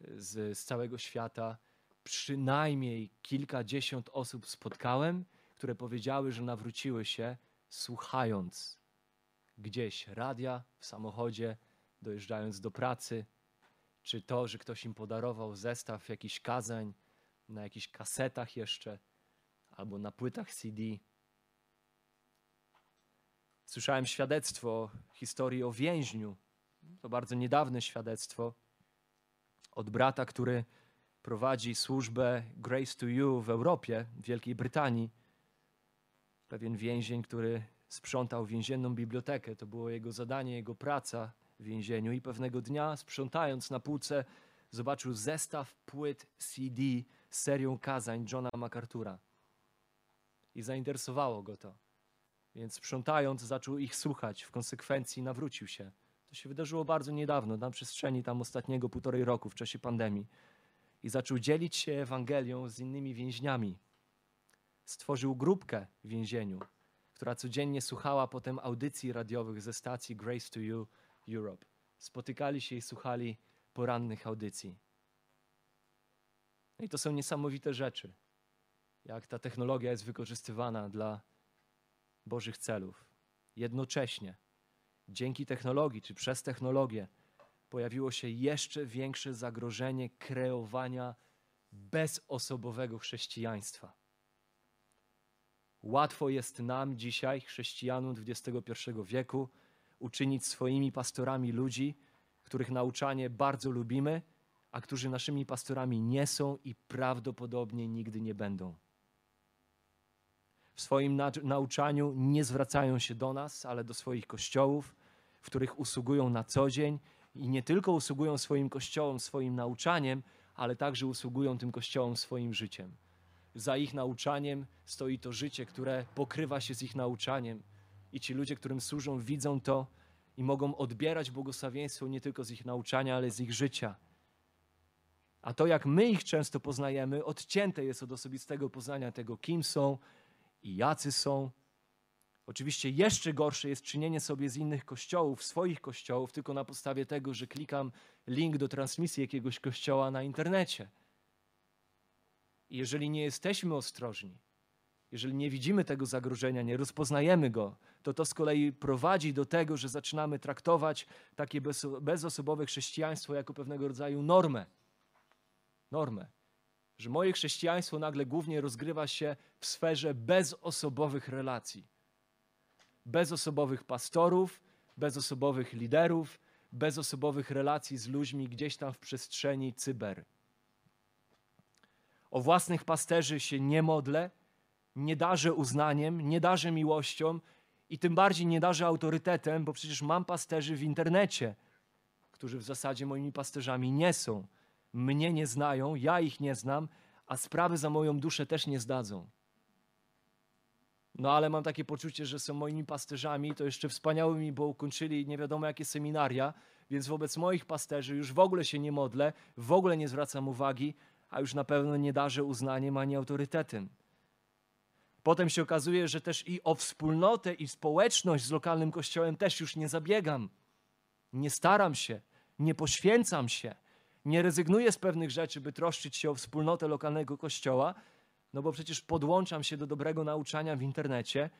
z, z całego świata, przynajmniej kilkadziesiąt osób spotkałem, które powiedziały, że nawróciły się słuchając gdzieś radia w samochodzie, dojeżdżając do pracy, czy to, że ktoś im podarował zestaw jakichś kazań na jakichś kasetach jeszcze, albo na płytach CD. Słyszałem świadectwo historii o więźniu. To bardzo niedawne świadectwo od brata, który prowadzi służbę Grace to You w Europie, w Wielkiej Brytanii. Pewien więzień, który sprzątał więzienną bibliotekę. To było jego zadanie, jego praca w więzieniu. I pewnego dnia, sprzątając na półce, zobaczył zestaw płyt CD z serią kazań Johna MacArthur'a. I zainteresowało go to. Więc sprzątając, zaczął ich słuchać. W konsekwencji nawrócił się. To się wydarzyło bardzo niedawno, na przestrzeni tam ostatniego półtorej roku, w czasie pandemii. I zaczął dzielić się Ewangelią z innymi więźniami. Stworzył grupkę w więzieniu, która codziennie słuchała potem audycji radiowych ze stacji Grace to You Europe. Spotykali się i słuchali porannych audycji. No i to są niesamowite rzeczy, jak ta technologia jest wykorzystywana dla Bożych celów. Jednocześnie, dzięki technologii czy przez technologię, pojawiło się jeszcze większe zagrożenie kreowania bezosobowego chrześcijaństwa. Łatwo jest nam dzisiaj, chrześcijanom XXI wieku, uczynić swoimi pastorami ludzi, których nauczanie bardzo lubimy, a którzy naszymi pastorami nie są i prawdopodobnie nigdy nie będą. W swoim na nauczaniu nie zwracają się do nas, ale do swoich kościołów, w których usługują na co dzień i nie tylko usługują swoim kościołom, swoim nauczaniem, ale także usługują tym kościołom swoim życiem. Za ich nauczaniem stoi to życie, które pokrywa się z ich nauczaniem, i ci ludzie, którym służą, widzą to i mogą odbierać błogosławieństwo nie tylko z ich nauczania, ale z ich życia. A to, jak my ich często poznajemy, odcięte jest od osobistego poznania tego, kim są i jacy są. Oczywiście jeszcze gorsze jest czynienie sobie z innych kościołów, swoich kościołów, tylko na podstawie tego, że klikam link do transmisji jakiegoś kościoła na internecie. I jeżeli nie jesteśmy ostrożni, jeżeli nie widzimy tego zagrożenia, nie rozpoznajemy go, to to z kolei prowadzi do tego, że zaczynamy traktować takie bezosobowe chrześcijaństwo jako pewnego rodzaju normę. Normę. Że moje chrześcijaństwo nagle głównie rozgrywa się w sferze bezosobowych relacji. Bezosobowych pastorów, bezosobowych liderów, bezosobowych relacji z ludźmi gdzieś tam w przestrzeni cyber. O własnych pasterzy się nie modlę, nie darzę uznaniem, nie darzę miłością i tym bardziej nie darzę autorytetem, bo przecież mam pasterzy w internecie, którzy w zasadzie moimi pasterzami nie są. Mnie nie znają, ja ich nie znam, a sprawy za moją duszę też nie zdadzą. No ale mam takie poczucie, że są moimi pasterzami, to jeszcze wspaniałymi, bo ukończyli nie wiadomo jakie seminaria, więc wobec moich pasterzy już w ogóle się nie modlę, w ogóle nie zwracam uwagi, a już na pewno nie darzę uznaniem ani autorytetem. Potem się okazuje, że też i o wspólnotę i społeczność z lokalnym kościołem też już nie zabiegam. Nie staram się, nie poświęcam się, nie rezygnuję z pewnych rzeczy, by troszczyć się o wspólnotę lokalnego kościoła, no bo przecież podłączam się do dobrego nauczania w internecie,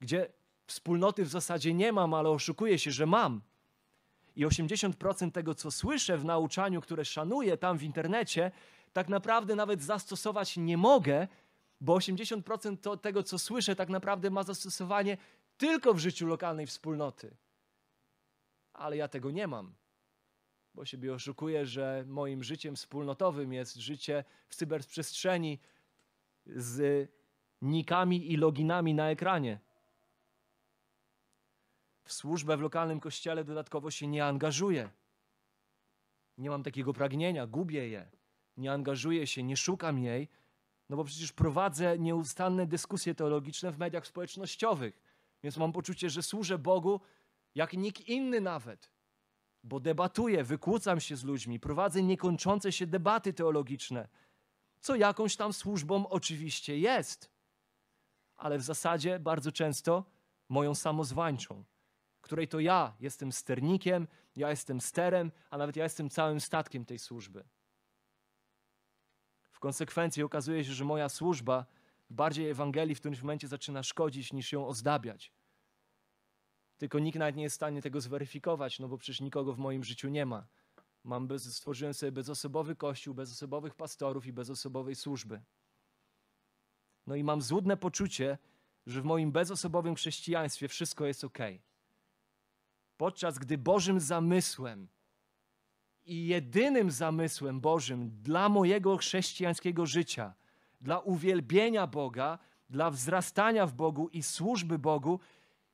gdzie wspólnoty w zasadzie nie mam, ale oszukuję się, że mam. I 80% tego, co słyszę w nauczaniu, które szanuję tam w internecie, tak naprawdę nawet zastosować nie mogę, bo 80% to, tego, co słyszę, tak naprawdę ma zastosowanie tylko w życiu lokalnej wspólnoty. Ale ja tego nie mam, bo siebie oszukuję, że moim życiem wspólnotowym jest życie w cyberprzestrzeni z nikami i loginami na ekranie. W służbę w lokalnym kościele dodatkowo się nie angażuję. Nie mam takiego pragnienia, gubię je. Nie angażuję się, nie szukam jej, no bo przecież prowadzę nieustanne dyskusje teologiczne w mediach społecznościowych. Więc mam poczucie, że służę Bogu jak nikt inny nawet. Bo debatuję, wykłócam się z ludźmi, prowadzę niekończące się debaty teologiczne, co jakąś tam służbą oczywiście jest, ale w zasadzie bardzo często moją samozwańczą, której to ja jestem sternikiem, ja jestem sterem, a nawet ja jestem całym statkiem tej służby. W konsekwencji okazuje się, że moja służba bardziej Ewangelii w którymś momencie zaczyna szkodzić niż ją ozdabiać. Tylko nikt nawet nie jest w stanie tego zweryfikować, no bo przecież nikogo w moim życiu nie ma. Mam bez, stworzyłem sobie bezosobowy kościół, bezosobowych pastorów i bezosobowej służby. No i mam złudne poczucie, że w moim bezosobowym chrześcijaństwie wszystko jest ok. Podczas gdy Bożym zamysłem i jedynym zamysłem Bożym dla mojego chrześcijańskiego życia, dla uwielbienia Boga, dla wzrastania w Bogu i służby Bogu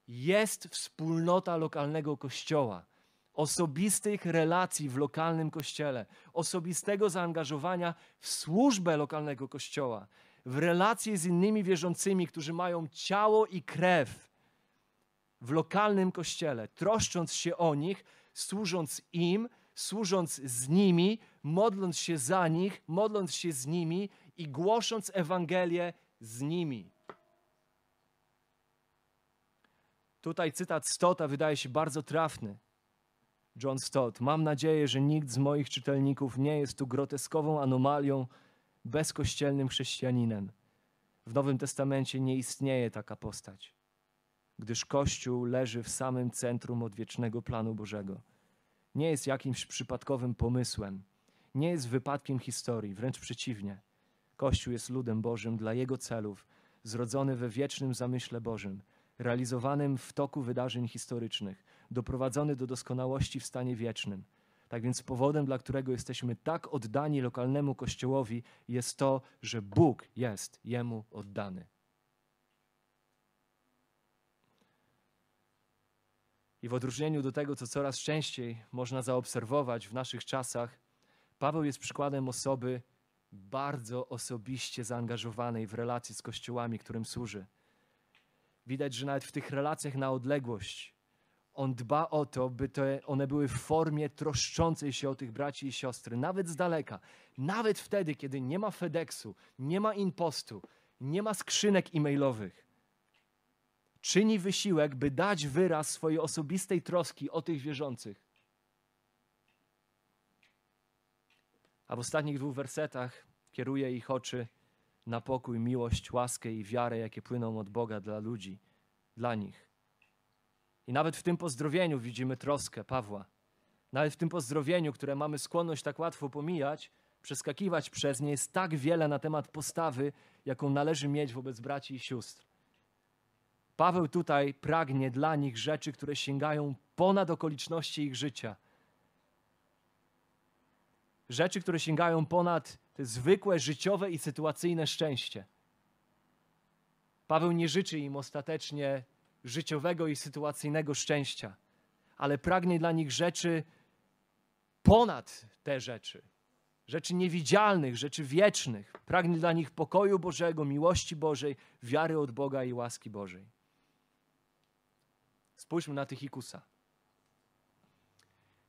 jest wspólnota lokalnego kościoła, osobistych relacji w lokalnym kościele, osobistego zaangażowania w służbę lokalnego kościoła, w relacje z innymi wierzącymi, którzy mają ciało i krew w lokalnym kościele, troszcząc się o nich, służąc im, służąc z nimi, modląc się za nich, modląc się z nimi i głosząc Ewangelię z nimi. Tutaj cytat Stota wydaje się bardzo trafny. John Stott. Mam nadzieję, że nikt z moich czytelników nie jest tu groteskową anomalią, bezkościelnym chrześcijaninem. W Nowym Testamencie nie istnieje taka postać, gdyż Kościół leży w samym centrum odwiecznego planu Bożego. Nie jest jakimś przypadkowym pomysłem, nie jest wypadkiem historii, wręcz przeciwnie. Kościół jest ludem Bożym dla Jego celów, zrodzony we wiecznym zamyśle Bożym – realizowanym w toku wydarzeń historycznych, doprowadzony do doskonałości w stanie wiecznym. Tak więc powodem, dla którego jesteśmy tak oddani lokalnemu kościołowi, jest to, że Bóg jest jemu oddany. I w odróżnieniu do tego, co coraz częściej można zaobserwować w naszych czasach, Paweł jest przykładem osoby bardzo osobiście zaangażowanej w relacje z kościołami, którym służy. Widać, że nawet w tych relacjach na odległość on dba o to, by te, one były w formie troszczącej się o tych braci i siostry, nawet z daleka. Nawet wtedy, kiedy nie ma FedExu, nie ma impostu, nie ma skrzynek e-mailowych. Czyni wysiłek, by dać wyraz swojej osobistej troski o tych wierzących. A w ostatnich dwóch wersetach kieruje ich oczy na pokój, miłość, łaskę i wiarę, jakie płyną od Boga dla ludzi, dla nich. I nawet w tym pozdrowieniu widzimy troskę Pawła. Nawet w tym pozdrowieniu, które mamy skłonność tak łatwo pomijać, przeskakiwać przez nie, jest tak wiele na temat postawy, jaką należy mieć wobec braci i sióstr. Paweł tutaj pragnie dla nich rzeczy, które sięgają ponad okoliczności ich życia. Rzeczy, które sięgają ponad to zwykłe, życiowe i sytuacyjne szczęście. Paweł nie życzy im ostatecznie życiowego i sytuacyjnego szczęścia, ale pragnie dla nich rzeczy ponad te rzeczy, rzeczy niewidzialnych, rzeczy wiecznych. Pragnie dla nich pokoju Bożego, miłości Bożej, wiary od Boga i łaski Bożej. Spójrzmy na Tychikusa.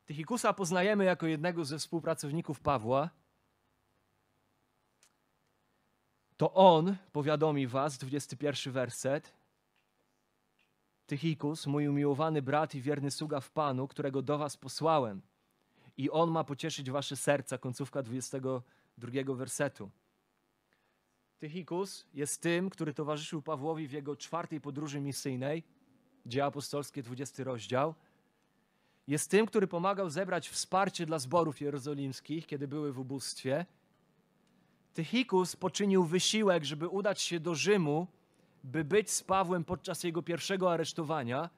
Tychikusa poznajemy jako jednego ze współpracowników Pawła to on powiadomi was, 21 werset, Tychikus, mój umiłowany brat i wierny sługa w Panu, którego do was posłałem. I on ma pocieszyć wasze serca, końcówka 22 wersetu. Tychikus jest tym, który towarzyszył Pawłowi w jego czwartej podróży misyjnej, Dzieje apostolskie, 20 rozdział. Jest tym, który pomagał zebrać wsparcie dla zborów jerozolimskich, kiedy były w ubóstwie – Tychikus poczynił wysiłek, żeby udać się do Rzymu, by być z Pawłem podczas jego pierwszego aresztowania.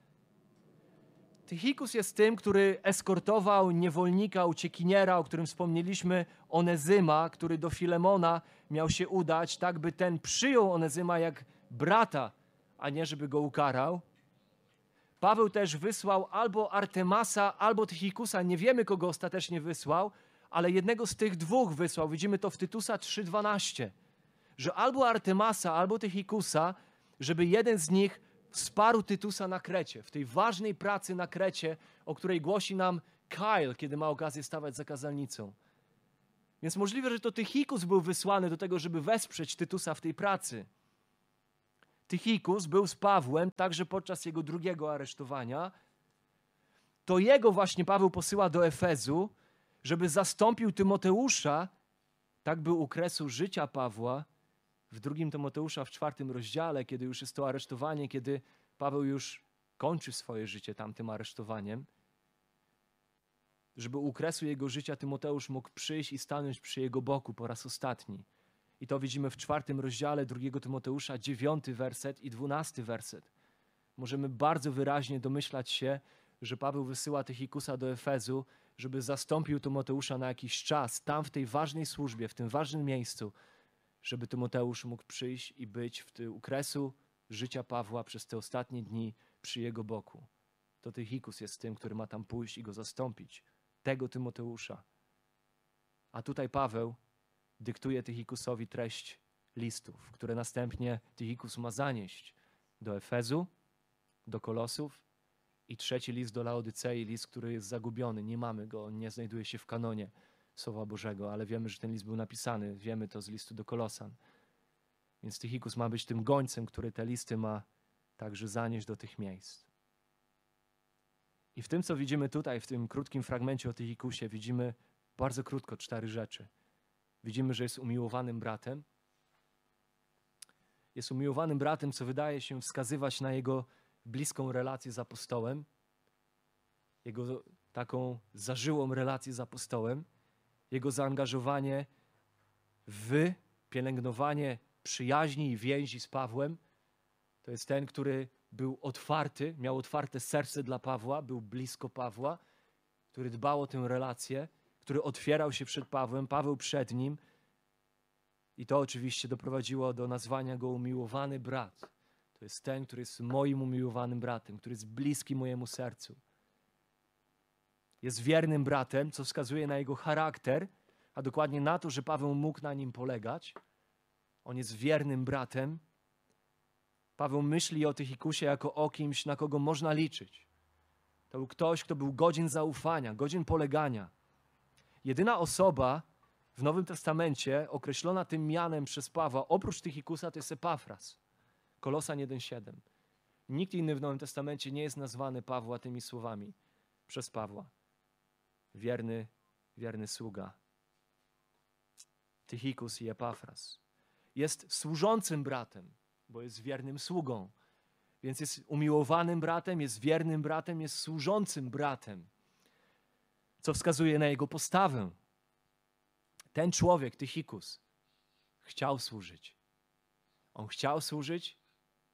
Tychikus jest tym, który eskortował niewolnika, uciekiniera, o którym wspomnieliśmy, Onezyma, który do Filemona miał się udać, tak by ten przyjął Onezyma jak brata, a nie żeby go ukarał. Paweł też wysłał albo Artemasa, albo Tychikusa, nie wiemy kogo ostatecznie wysłał, ale jednego z tych dwóch wysłał. Widzimy to w Tytusa 3:12, że albo Artemasa, albo Tychikusa, żeby jeden z nich wsparł Tytusa na Krecie, w tej ważnej pracy na Krecie, o której głosi nam Kyle, kiedy ma okazję stawać za kazalnicą. Więc możliwe, że to Tychikus był wysłany do tego, żeby wesprzeć Tytusa w tej pracy. Tychikus był z Pawłem także podczas jego drugiego aresztowania. To jego właśnie Paweł posyła do Efezu, żeby zastąpił Tymoteusza. Tak był u kresu życia Pawła w drugim Tymoteusza w czwartym rozdziale, kiedy już jest to aresztowanie, kiedy Paweł już kończy swoje życie tamtym aresztowaniem żeby u kresu jego życia Tymoteusz mógł przyjść i stanąć przy jego boku po raz ostatni. I to widzimy w czwartym rozdziale drugiego Tymoteusza, dziewiąty werset i dwunasty werset. Możemy bardzo wyraźnie domyślać się, że Paweł wysyła Tychikusa do Efezu, żeby zastąpił Tymoteusza na jakiś czas, tam w tej ważnej służbie, w tym ważnym miejscu, żeby Tymoteusz mógł przyjść i być w tym ukresu życia Pawła przez te ostatnie dni przy jego boku. To Tychikus jest tym, który ma tam pójść i go zastąpić tego Tymoteusza. A tutaj Paweł dyktuje Tychikusowi treść listów, które następnie Tychikus ma zanieść do Efezu, do Kolosów i trzeci list do Laodycei, list, który jest zagubiony. Nie mamy go, on nie znajduje się w kanonie Słowa Bożego, ale wiemy, że ten list był napisany. Wiemy to z listu do Kolosan. Więc Tychikus ma być tym gońcem, który te listy ma także zanieść do tych miejsc. I w tym, co widzimy tutaj, w tym krótkim fragmencie o Tychikusie, widzimy bardzo krótko cztery rzeczy. Widzimy, że jest umiłowanym bratem. Jest umiłowanym bratem, co wydaje się wskazywać na jego bliską relację z apostołem, jego taką zażyłą relację z apostołem, jego zaangażowanie w pielęgnowanie przyjaźni i więzi z Pawłem. To jest ten, który był otwarty, miał otwarte serce dla Pawła, był blisko Pawła, który dbał o tę relację, który otwierał się przed Pawłem, Paweł przed nim. I to oczywiście doprowadziło do nazwania go umiłowany brat. To jest ten, który jest moim umiłowanym bratem, który jest bliski mojemu sercu. Jest wiernym bratem, co wskazuje na jego charakter, a dokładnie na to, że Paweł mógł na nim polegać. On jest wiernym bratem, Paweł myśli o Tychikusie jako o kimś, na kogo można liczyć. To był ktoś, kto był godzien zaufania, godzien polegania. Jedyna osoba w Nowym Testamencie określona tym mianem przez Pawła, oprócz Tychikusa, to jest Epafras. Kolosan 1,7. Nikt inny w Nowym Testamencie nie jest nazwany Pawła tymi słowami przez Pawła. Wierny, wierny sługa. Tychikus i Epafras. Jest służącym bratem bo jest wiernym sługą. Więc jest umiłowanym bratem, jest wiernym bratem, jest służącym bratem, co wskazuje na jego postawę. Ten człowiek, Tychikus, chciał służyć. On chciał służyć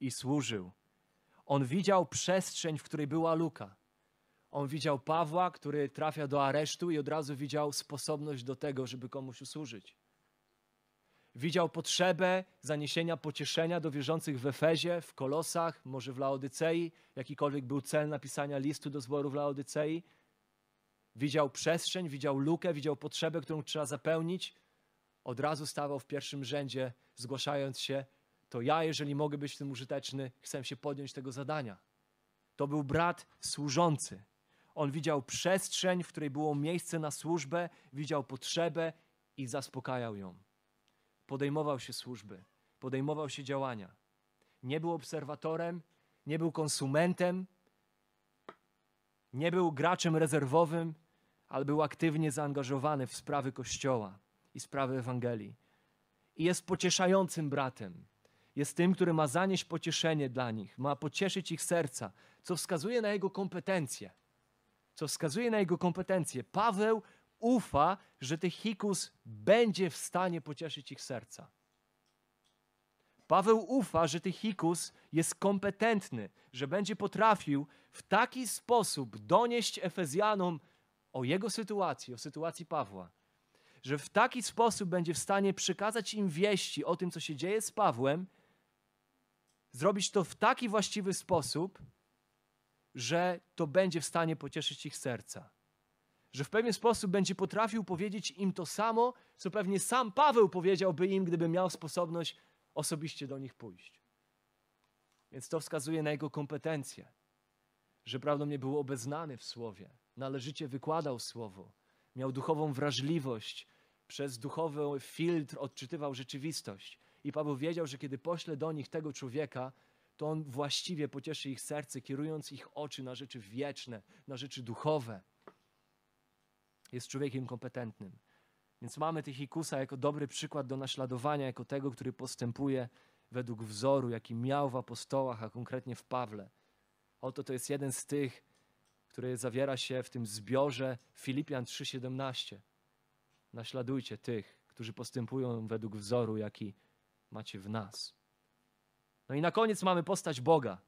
i służył. On widział przestrzeń, w której była luka. On widział Pawła, który trafia do aresztu i od razu widział sposobność do tego, żeby komuś usłużyć. Widział potrzebę zaniesienia pocieszenia do wierzących w Efezie, w Kolosach, może w Laodycei, jakikolwiek był cel napisania listu do zboru w Laodycei. Widział przestrzeń, widział lukę, widział potrzebę, którą trzeba zapełnić. Od razu stawał w pierwszym rzędzie, zgłaszając się: To ja, jeżeli mogę być w tym użyteczny, chcę się podjąć tego zadania. To był brat służący. On widział przestrzeń, w której było miejsce na służbę, widział potrzebę i zaspokajał ją podejmował się służby, podejmował się działania. Nie był obserwatorem, nie był konsumentem, nie był graczem rezerwowym, ale był aktywnie zaangażowany w sprawy Kościoła i sprawy Ewangelii. I jest pocieszającym bratem. Jest tym, który ma zanieść pocieszenie dla nich, ma pocieszyć ich serca, co wskazuje na jego kompetencje. Co wskazuje na jego kompetencje. Paweł ufa, że Tychikus będzie w stanie pocieszyć ich serca. Paweł ufa, że Tychikus jest kompetentny, że będzie potrafił w taki sposób donieść Efezjanom o jego sytuacji, o sytuacji Pawła, że w taki sposób będzie w stanie przekazać im wieści o tym, co się dzieje z Pawłem, zrobić to w taki właściwy sposób, że to będzie w stanie pocieszyć ich serca że w pewien sposób będzie potrafił powiedzieć im to samo, co pewnie sam Paweł powiedziałby im, gdyby miał sposobność osobiście do nich pójść. Więc to wskazuje na jego kompetencje, że prawdopodobnie był obeznany w słowie, należycie wykładał słowo, miał duchową wrażliwość, przez duchowy filtr odczytywał rzeczywistość. I Paweł wiedział, że kiedy pośle do nich tego człowieka, to on właściwie pocieszy ich serce, kierując ich oczy na rzeczy wieczne, na rzeczy duchowe. Jest człowiekiem kompetentnym. Więc mamy Tychikusa jako dobry przykład do naśladowania, jako tego, który postępuje według wzoru, jaki miał w apostołach, a konkretnie w Pawle. Oto to jest jeden z tych, który zawiera się w tym zbiorze Filipian 3:17. Naśladujcie tych, którzy postępują według wzoru, jaki macie w nas. No i na koniec mamy postać Boga.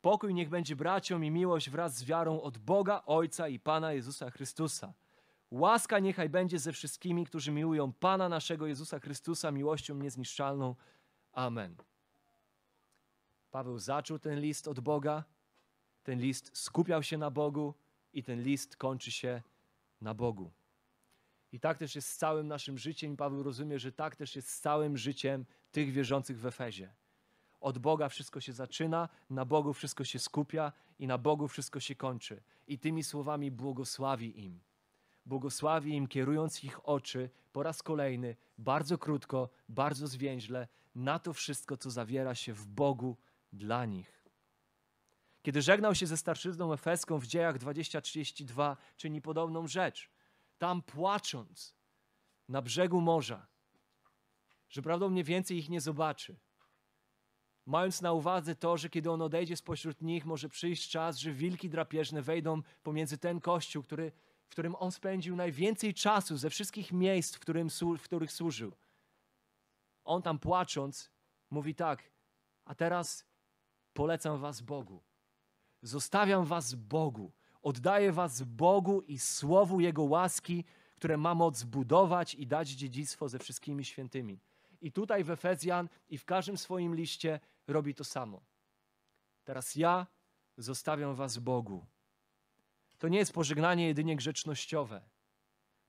Pokój niech będzie braciom i miłość wraz z wiarą od Boga, Ojca i Pana Jezusa Chrystusa. Łaska niechaj będzie ze wszystkimi, którzy miłują Pana naszego Jezusa Chrystusa miłością niezniszczalną. Amen. Paweł zaczął ten list od Boga, ten list skupiał się na Bogu i ten list kończy się na Bogu. I tak też jest z całym naszym życiem. Paweł rozumie, że tak też jest z całym życiem tych wierzących w Efezie. Od Boga wszystko się zaczyna, na Bogu wszystko się skupia i na Bogu wszystko się kończy. I tymi słowami błogosławi im. Błogosławi im, kierując ich oczy po raz kolejny, bardzo krótko, bardzo zwięźle, na to wszystko, co zawiera się w Bogu dla nich. Kiedy żegnał się ze starszyzną efeską w dziejach 20-32, czyni podobną rzecz. Tam płacząc na brzegu morza, że prawdopodobnie więcej ich nie zobaczy. Mając na uwadze to, że kiedy on odejdzie spośród nich, może przyjść czas, że wilki drapieżne wejdą pomiędzy ten kościół, który, w którym on spędził najwięcej czasu ze wszystkich miejsc, w, którym, w których służył. On tam płacząc mówi tak, a teraz polecam was Bogu. Zostawiam was Bogu. Oddaję was Bogu i słowu Jego łaski, które ma moc budować i dać dziedzictwo ze wszystkimi świętymi. I tutaj w Efezjan i w każdym swoim liście robi to samo. Teraz ja zostawiam was Bogu. To nie jest pożegnanie jedynie grzecznościowe.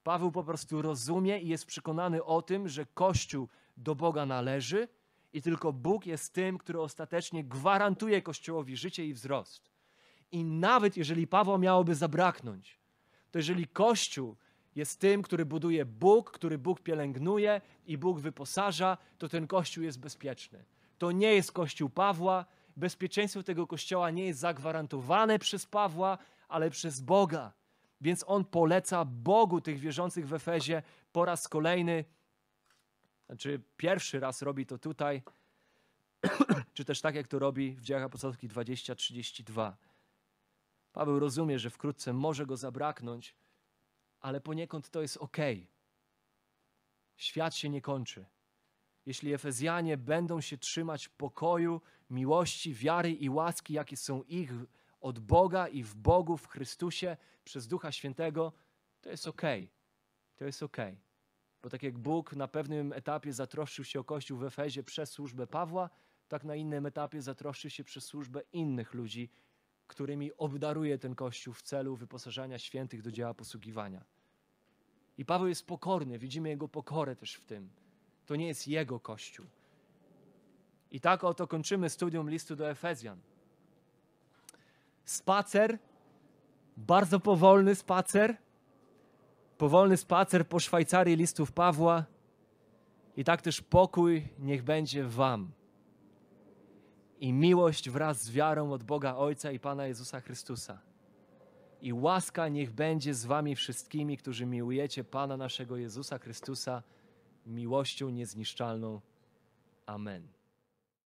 Paweł po prostu rozumie i jest przekonany o tym, że Kościół do Boga należy i tylko Bóg jest tym, który ostatecznie gwarantuje Kościołowi życie i wzrost. I nawet jeżeli Pawła miałoby zabraknąć, to jeżeli Kościół jest tym, który buduje Bóg, który Bóg pielęgnuje i Bóg wyposaża, to ten Kościół jest bezpieczny. To nie jest Kościół Pawła. Bezpieczeństwo tego Kościoła nie jest zagwarantowane przez Pawła, ale przez Boga. Więc on poleca Bogu tych wierzących w Efezie po raz kolejny, znaczy pierwszy raz robi to tutaj, czy też tak jak to robi w dziejach apostolskich 20-32. Paweł rozumie, że wkrótce może go zabraknąć, ale poniekąd to jest ok. Świat się nie kończy. Jeśli Efezjanie będą się trzymać pokoju, miłości, wiary i łaski, jakie są ich od Boga i w Bogu, w Chrystusie, przez Ducha Świętego, to jest ok. To jest ok. Bo tak jak Bóg na pewnym etapie zatroszczył się o Kościół w Efezie przez służbę Pawła, tak na innym etapie zatroszczy się przez służbę innych ludzi, którymi obdaruje ten Kościół w celu wyposażania świętych do dzieła posługiwania. I Paweł jest pokorny, widzimy jego pokorę też w tym. To nie jest jego Kościół. I tak oto kończymy studium listu do Efezjan. Spacer, bardzo powolny spacer, powolny spacer po Szwajcarii listów Pawła. I tak też pokój niech będzie wam i miłość wraz z wiarą od Boga Ojca i Pana Jezusa Chrystusa. I łaska niech będzie z wami wszystkimi, którzy miłujecie Pana naszego Jezusa Chrystusa miłością niezniszczalną. Amen.